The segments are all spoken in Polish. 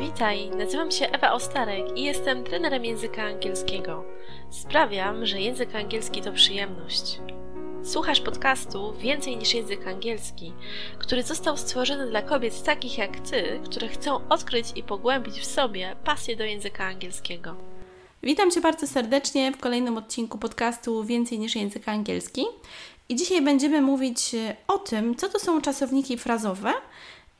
Witaj, nazywam się Ewa Ostarek i jestem trenerem języka angielskiego. Sprawiam, że język angielski to przyjemność. Słuchasz podcastu Więcej niż język angielski, który został stworzony dla kobiet takich jak ty, które chcą odkryć i pogłębić w sobie pasję do języka angielskiego. Witam Cię bardzo serdecznie w kolejnym odcinku podcastu Więcej niż język angielski. I dzisiaj będziemy mówić o tym, co to są czasowniki frazowe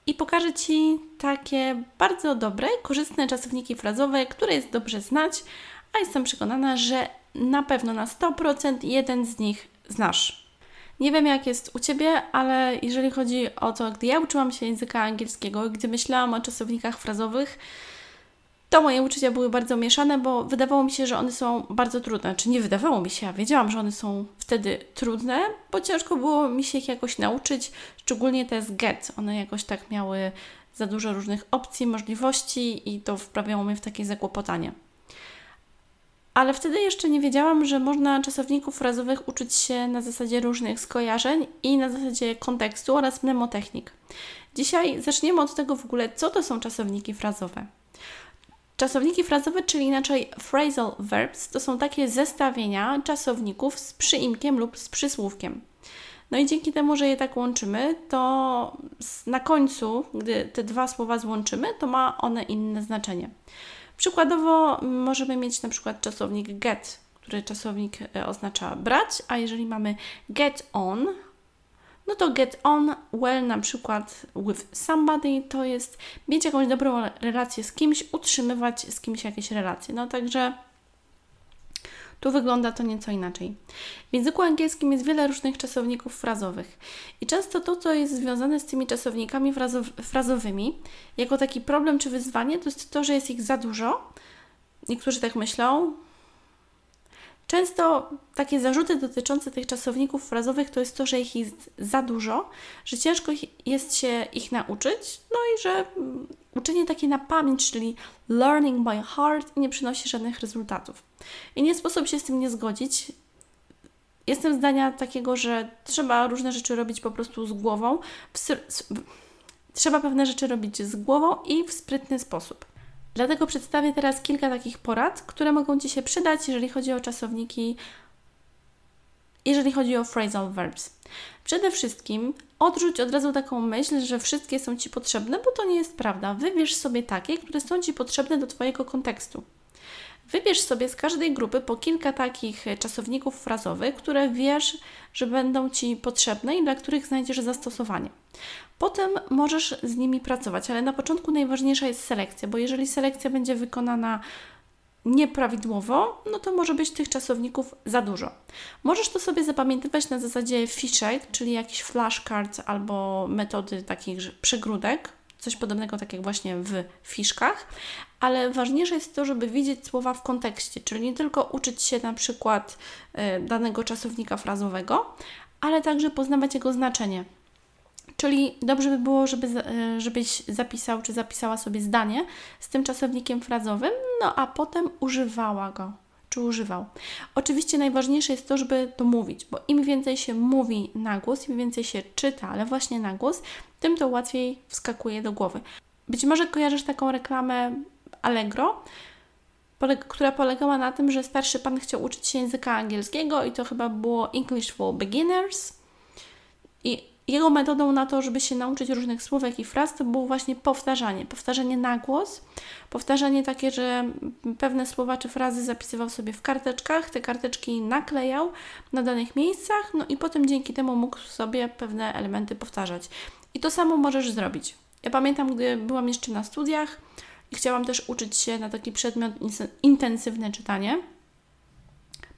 i pokażę Ci takie bardzo dobre korzystne czasowniki frazowe, które jest dobrze znać, a jestem przekonana, że na pewno na 100% jeden z nich znasz. Nie wiem, jak jest u Ciebie, ale jeżeli chodzi o to, gdy ja uczyłam się języka angielskiego, gdy myślałam o czasownikach frazowych, to moje uczucia były bardzo mieszane, bo wydawało mi się, że one są bardzo trudne. Czy nie wydawało mi się, ja wiedziałam, że one są wtedy trudne, bo ciężko było mi się ich jakoś nauczyć, szczególnie te z get. One jakoś tak miały za dużo różnych opcji, możliwości i to wprawiało mnie w takie zakłopotanie. Ale wtedy jeszcze nie wiedziałam, że można czasowników frazowych uczyć się na zasadzie różnych skojarzeń i na zasadzie kontekstu oraz mnemotechnik. Dzisiaj zaczniemy od tego w ogóle, co to są czasowniki frazowe. Czasowniki frazowe, czyli inaczej phrasal verbs, to są takie zestawienia czasowników z przyimkiem lub z przysłówkiem. No i dzięki temu, że je tak łączymy, to na końcu, gdy te dwa słowa złączymy, to ma one inne znaczenie. Przykładowo możemy mieć na przykład czasownik get, który czasownik e, oznacza brać, a jeżeli mamy get on, no to get on well na przykład with somebody to jest mieć jakąś dobrą relację z kimś, utrzymywać z kimś jakieś relacje. No także tu wygląda to nieco inaczej. W języku angielskim jest wiele różnych czasowników frazowych i często to, co jest związane z tymi czasownikami frazowymi, jako taki problem czy wyzwanie, to jest to, że jest ich za dużo. Niektórzy tak myślą, Często takie zarzuty dotyczące tych czasowników frazowych to jest to, że ich jest za dużo, że ciężko jest się ich nauczyć, no i że mm, uczenie takie na pamięć, czyli learning by heart, nie przynosi żadnych rezultatów. I nie sposób się z tym nie zgodzić. Jestem zdania takiego, że trzeba różne rzeczy robić po prostu z głową. Trzeba pewne rzeczy robić z głową i w sprytny sposób. Dlatego przedstawię teraz kilka takich porad, które mogą Ci się przydać, jeżeli chodzi o czasowniki, jeżeli chodzi o phrasal verbs. Przede wszystkim odrzuć od razu taką myśl, że wszystkie są Ci potrzebne, bo to nie jest prawda. Wybierz sobie takie, które są Ci potrzebne do Twojego kontekstu. Wybierz sobie z każdej grupy po kilka takich czasowników frazowych, które wiesz, że będą Ci potrzebne i dla których znajdziesz zastosowanie. Potem możesz z nimi pracować, ale na początku najważniejsza jest selekcja, bo jeżeli selekcja będzie wykonana nieprawidłowo, no to może być tych czasowników za dużo. Możesz to sobie zapamiętywać na zasadzie fiszek, czyli jakiś flashcard albo metody takich przegródek, coś podobnego tak jak właśnie w fiszkach, ale ważniejsze jest to, żeby widzieć słowa w kontekście, czyli nie tylko uczyć się na przykład y, danego czasownika frazowego, ale także poznawać jego znaczenie. Czyli dobrze by było, żeby, e, żebyś zapisał czy zapisała sobie zdanie z tym czasownikiem frazowym, no a potem używała go czy używał. Oczywiście najważniejsze jest to, żeby to mówić, bo im więcej się mówi na głos, im więcej się czyta, ale właśnie na głos, tym to łatwiej wskakuje do głowy. Być może kojarzysz taką reklamę Allegro, która polegała na tym, że starszy pan chciał uczyć się języka angielskiego i to chyba było English for Beginners. I jego metodą na to, żeby się nauczyć różnych słówek i fraz, to było właśnie powtarzanie. Powtarzanie na głos, powtarzanie takie, że pewne słowa czy frazy zapisywał sobie w karteczkach, te karteczki naklejał na danych miejscach, no i potem dzięki temu mógł sobie pewne elementy powtarzać. I to samo możesz zrobić. Ja pamiętam, gdy byłam jeszcze na studiach i chciałam też uczyć się na taki przedmiot intensywne czytanie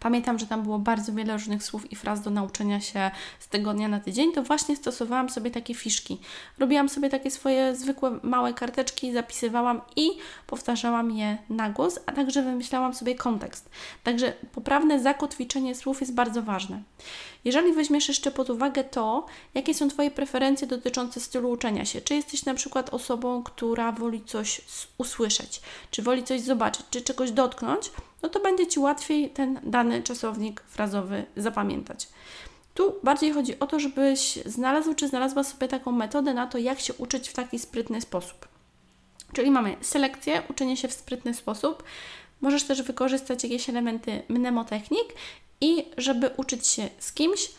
Pamiętam, że tam było bardzo wiele różnych słów i fraz do nauczenia się z tygodnia na tydzień, to właśnie stosowałam sobie takie fiszki. Robiłam sobie takie swoje zwykłe małe karteczki, zapisywałam i powtarzałam je na głos, a także wymyślałam sobie kontekst. Także poprawne zakotwiczenie słów jest bardzo ważne. Jeżeli weźmiesz jeszcze pod uwagę to, jakie są Twoje preferencje dotyczące stylu uczenia się, czy jesteś na przykład osobą, która woli coś usłyszeć, czy woli coś zobaczyć, czy czegoś dotknąć, no to będzie Ci łatwiej ten dany czasownik frazowy zapamiętać. Tu bardziej chodzi o to, żebyś znalazł czy znalazła sobie taką metodę na to, jak się uczyć w taki sprytny sposób. Czyli mamy selekcję, uczenie się w sprytny sposób. Możesz też wykorzystać jakieś elementy mnemotechnik i żeby uczyć się z kimś,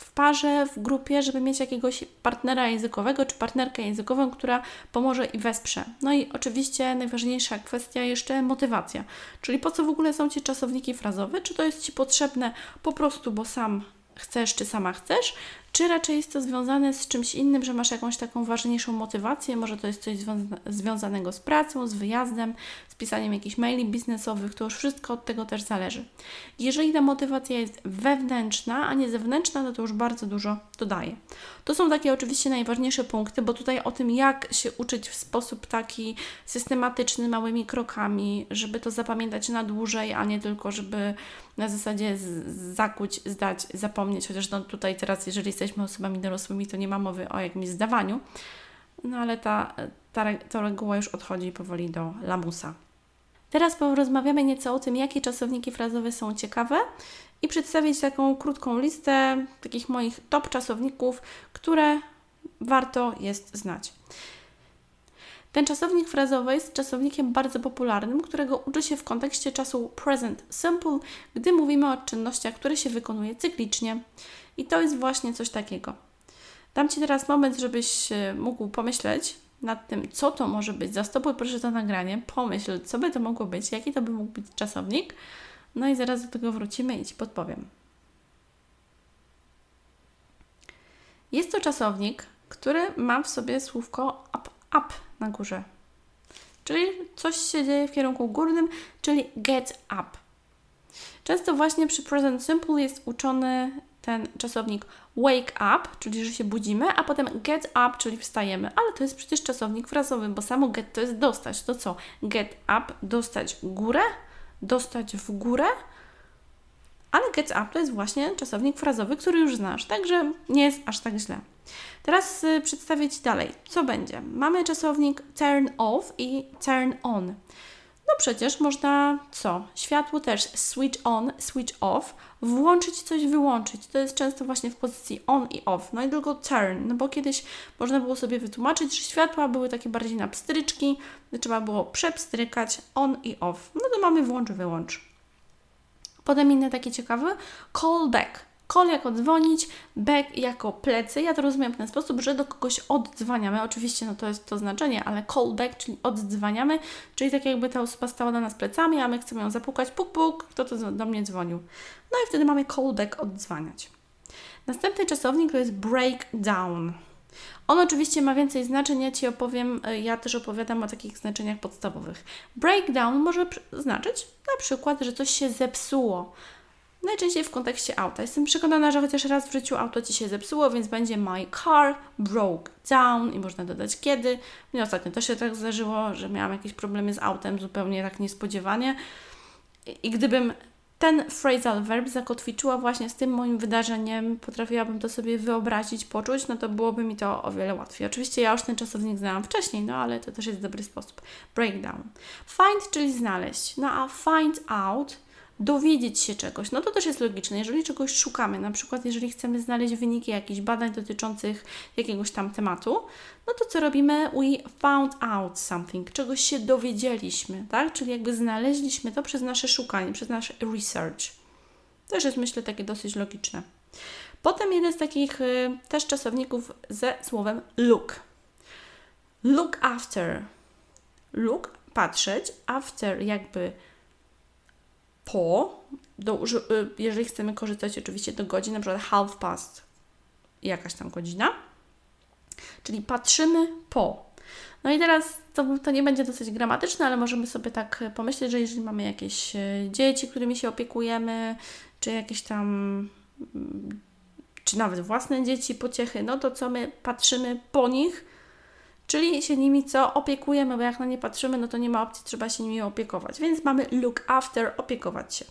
w parze, w grupie, żeby mieć jakiegoś partnera językowego czy partnerkę językową, która pomoże i wesprze. No i oczywiście najważniejsza kwestia jeszcze motywacja. Czyli po co w ogóle są Ci czasowniki frazowe? Czy to jest Ci potrzebne po prostu, bo sam chcesz, czy sama chcesz, czy raczej jest to związane z czymś innym, że masz jakąś taką ważniejszą motywację? Może to jest coś związanego z pracą, z wyjazdem, z pisaniem jakichś maili biznesowych, to już wszystko od tego też zależy. Jeżeli ta motywacja jest wewnętrzna, a nie zewnętrzna, no to już bardzo dużo dodaje. To są takie oczywiście najważniejsze punkty, bo tutaj o tym, jak się uczyć w sposób taki systematyczny, małymi krokami, żeby to zapamiętać na dłużej, a nie tylko, żeby na zasadzie zakuć, zdać, zapomnieć, chociaż no tutaj teraz, jeżeli jesteśmy osobami dorosłymi, to nie ma mowy o jakimś zdawaniu, no ale ta, ta, ta reguła już odchodzi powoli do lamusa. Teraz porozmawiamy nieco o tym, jakie czasowniki frazowe są ciekawe i przedstawić taką krótką listę takich moich top czasowników, które warto jest znać. Ten czasownik frazowy jest czasownikiem bardzo popularnym, którego uczy się w kontekście czasu present simple, gdy mówimy o czynnościach, które się wykonuje cyklicznie. I to jest właśnie coś takiego. Dam Ci teraz moment, żebyś e, mógł pomyśleć nad tym, co to może być. Zastopuj proszę to nagranie, pomyśl, co by to mogło być, jaki to by mógł być czasownik. No i zaraz do tego wrócimy i Ci podpowiem. Jest to czasownik, który ma w sobie słówko up, na górze. Czyli coś się dzieje w kierunku górnym, czyli get up. Często właśnie przy present simple jest uczony ten czasownik wake up, czyli że się budzimy, a potem get up, czyli wstajemy. Ale to jest przecież czasownik frazowy, bo samo get to jest dostać. To co? Get up, dostać górę, dostać w górę, ale get up to jest właśnie czasownik frazowy, który już znasz, także nie jest aż tak źle. Teraz y, przedstawię Ci dalej, co będzie. Mamy czasownik turn off i turn on. No przecież można co? Światło też switch on, switch off, włączyć coś, wyłączyć. To jest często właśnie w pozycji on i off. No i tylko turn, no bo kiedyś można było sobie wytłumaczyć, że światła były takie bardziej na pstryczki, trzeba było przepstrykać on i off. No to mamy włącz, wyłącz. Potem inny taki ciekawy, call Call jako dzwonić, back jako plecy. Ja to rozumiem w ten sposób, że do kogoś oddzwaniamy. Oczywiście no to jest to znaczenie, ale call back, czyli oddzwaniamy, czyli tak jakby ta osoba stała do nas plecami, a my chcemy ją zapukać, puk, puk, kto to do mnie dzwonił. No i wtedy mamy call back, oddzwaniać. Następny czasownik to jest break down. On oczywiście ma więcej znaczeń, ja Ci opowiem, e, ja też opowiadam o takich znaczeniach podstawowych. Breakdown może znaczyć na przykład, że coś się zepsuło. Najczęściej w kontekście auta. Jestem przekonana, że chociaż raz w życiu auto Ci się zepsuło, więc będzie my car broke down i można dodać kiedy. Mnie ostatnio to się tak zdarzyło, że miałam jakieś problemy z autem zupełnie tak niespodziewanie. I gdybym ten phrasal verb zakotwiczyła właśnie z tym moim wydarzeniem, potrafiłabym to sobie wyobrazić, poczuć, no to byłoby mi to o wiele łatwiej. Oczywiście ja już ten czasownik znałam wcześniej, no ale to też jest dobry sposób. Breakdown. Find, czyli znaleźć. No a find out dowiedzieć się czegoś. No to też jest logiczne. Jeżeli czegoś szukamy, na przykład jeżeli chcemy znaleźć wyniki jakichś badań dotyczących jakiegoś tam tematu, no to co robimy? We found out something, czegoś się dowiedzieliśmy, tak? Czyli jakby znaleźliśmy to przez nasze szukanie, przez nasz research. Też jest myślę takie dosyć logiczne. Potem jeden z takich y, też czasowników ze słowem look. Look after. Look, patrzeć, after jakby po, do, y, jeżeli chcemy korzystać oczywiście do godzin, na przykład half past, jakaś tam godzina, czyli patrzymy po. No i teraz to, to nie będzie dosyć gramatyczne, ale możemy sobie tak pomyśleć, że jeżeli mamy jakieś e, dzieci, którymi się opiekujemy, czy jakieś tam, mm, czy nawet własne dzieci, pociechy, no to co my patrzymy po nich, czyli się nimi co opiekujemy, bo jak na nie patrzymy, no to nie ma opcji, trzeba się nimi opiekować. Więc mamy look after, opiekować się.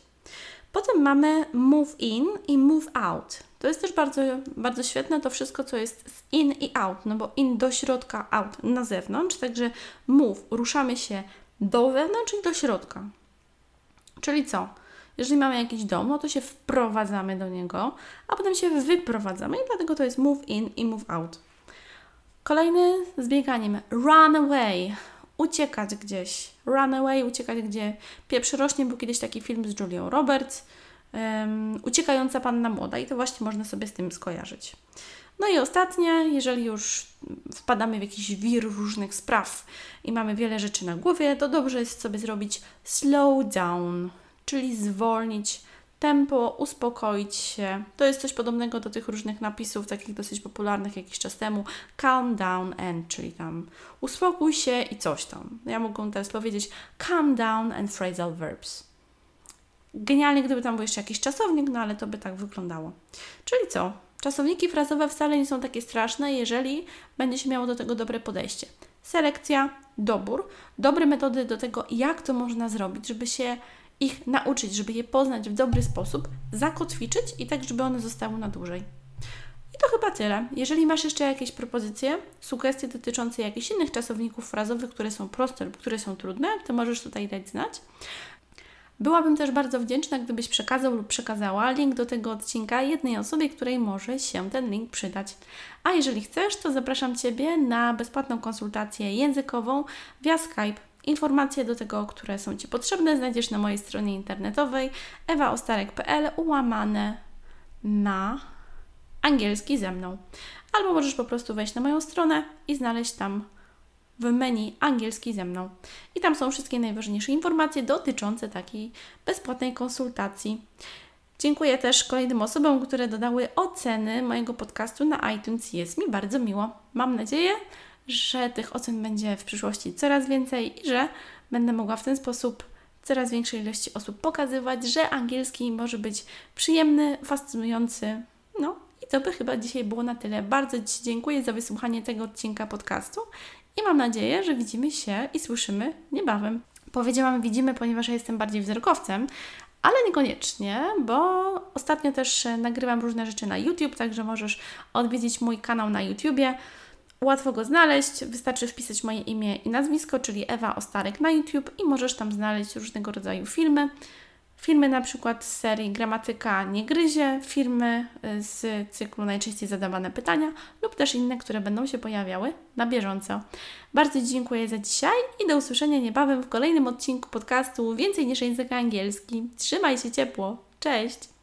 Potem mamy move in i move out. To jest też bardzo, bardzo świetne to wszystko, co jest z in i out, no bo in do środka, out na zewnątrz, także move, ruszamy się do wewnątrz i do środka. Czyli co? Jeżeli mamy jakiś dom, no to się wprowadzamy do niego, a potem się wyprowadzamy i dlatego to jest move in i move out. Kolejny z bieganiem. Run away. uciekać gdzieś. Run away, uciekać gdzie pieprz rośnie. Był kiedyś taki film z Julią Roberts. Um, uciekająca panna młoda i to właśnie można sobie z tym skojarzyć. No i ostatnie, jeżeli już wpadamy w jakiś wir różnych spraw i mamy wiele rzeczy na głowie, to dobrze jest sobie zrobić slow down, czyli zwolnić tempo, uspokoić się. To jest coś podobnego do tych różnych napisów, takich dosyć popularnych jakiś czas temu. Calm down and, czyli tam uspokój się i coś tam. Ja mogę teraz powiedzieć calm down and phrasal verbs. Genialnie, gdyby tam był jeszcze jakiś czasownik, no ale to by tak wyglądało. Czyli co? Czasowniki frazowe wcale nie są takie straszne, jeżeli będzie się miało do tego dobre podejście. Selekcja, dobór, dobre metody do tego, jak to można zrobić, żeby się ich nauczyć, żeby je poznać w dobry sposób, zakotwiczyć i tak, żeby one zostały na dłużej. I to chyba tyle. Jeżeli masz jeszcze jakieś propozycje, sugestie dotyczące jakichś innych czasowników frazowych, które są proste lub które są trudne, to możesz tutaj dać znać. Byłabym też bardzo wdzięczna, gdybyś przekazał lub przekazała link do tego odcinka jednej osobie, której może się ten link przydać. A jeżeli chcesz, to zapraszam Ciebie na bezpłatną konsultację językową via Skype. Informacje do tego, które są Ci potrzebne, znajdziesz na mojej stronie internetowej ewaostarek.pl ułamane na angielski ze mną. Albo możesz po prostu wejść na moją stronę i znaleźć tam w menu angielski ze mną. I tam są wszystkie najważniejsze informacje dotyczące takiej bezpłatnej konsultacji. Dziękuję też kolejnym osobom, które dodały oceny mojego podcastu na iTunes. Jest mi bardzo miło. Mam nadzieję, że tych ocen będzie w przyszłości coraz więcej i że będę mogła w ten sposób coraz większej ilości osób pokazywać, że angielski może być przyjemny, fascynujący. No i to by chyba dzisiaj było na tyle. Bardzo Ci dziękuję za wysłuchanie tego odcinka podcastu i mam nadzieję, że widzimy się i słyszymy niebawem. Powiedziałam widzimy, ponieważ ja jestem bardziej wzrokowcem, ale niekoniecznie, bo ostatnio też nagrywam różne rzeczy na YouTube, także możesz odwiedzić mój kanał na YouTubie. Łatwo go znaleźć, wystarczy wpisać moje imię i nazwisko, czyli Ewa Ostarek na YouTube i możesz tam znaleźć różnego rodzaju filmy. Filmy na przykład z serii Gramatyka nie gryzie, filmy y, z cyklu Najczęściej zadawane pytania lub też inne, które będą się pojawiały na bieżąco. Bardzo dziękuję za dzisiaj i do usłyszenia niebawem w kolejnym odcinku podcastu Więcej niż język angielski. Trzymaj się ciepło. Cześć!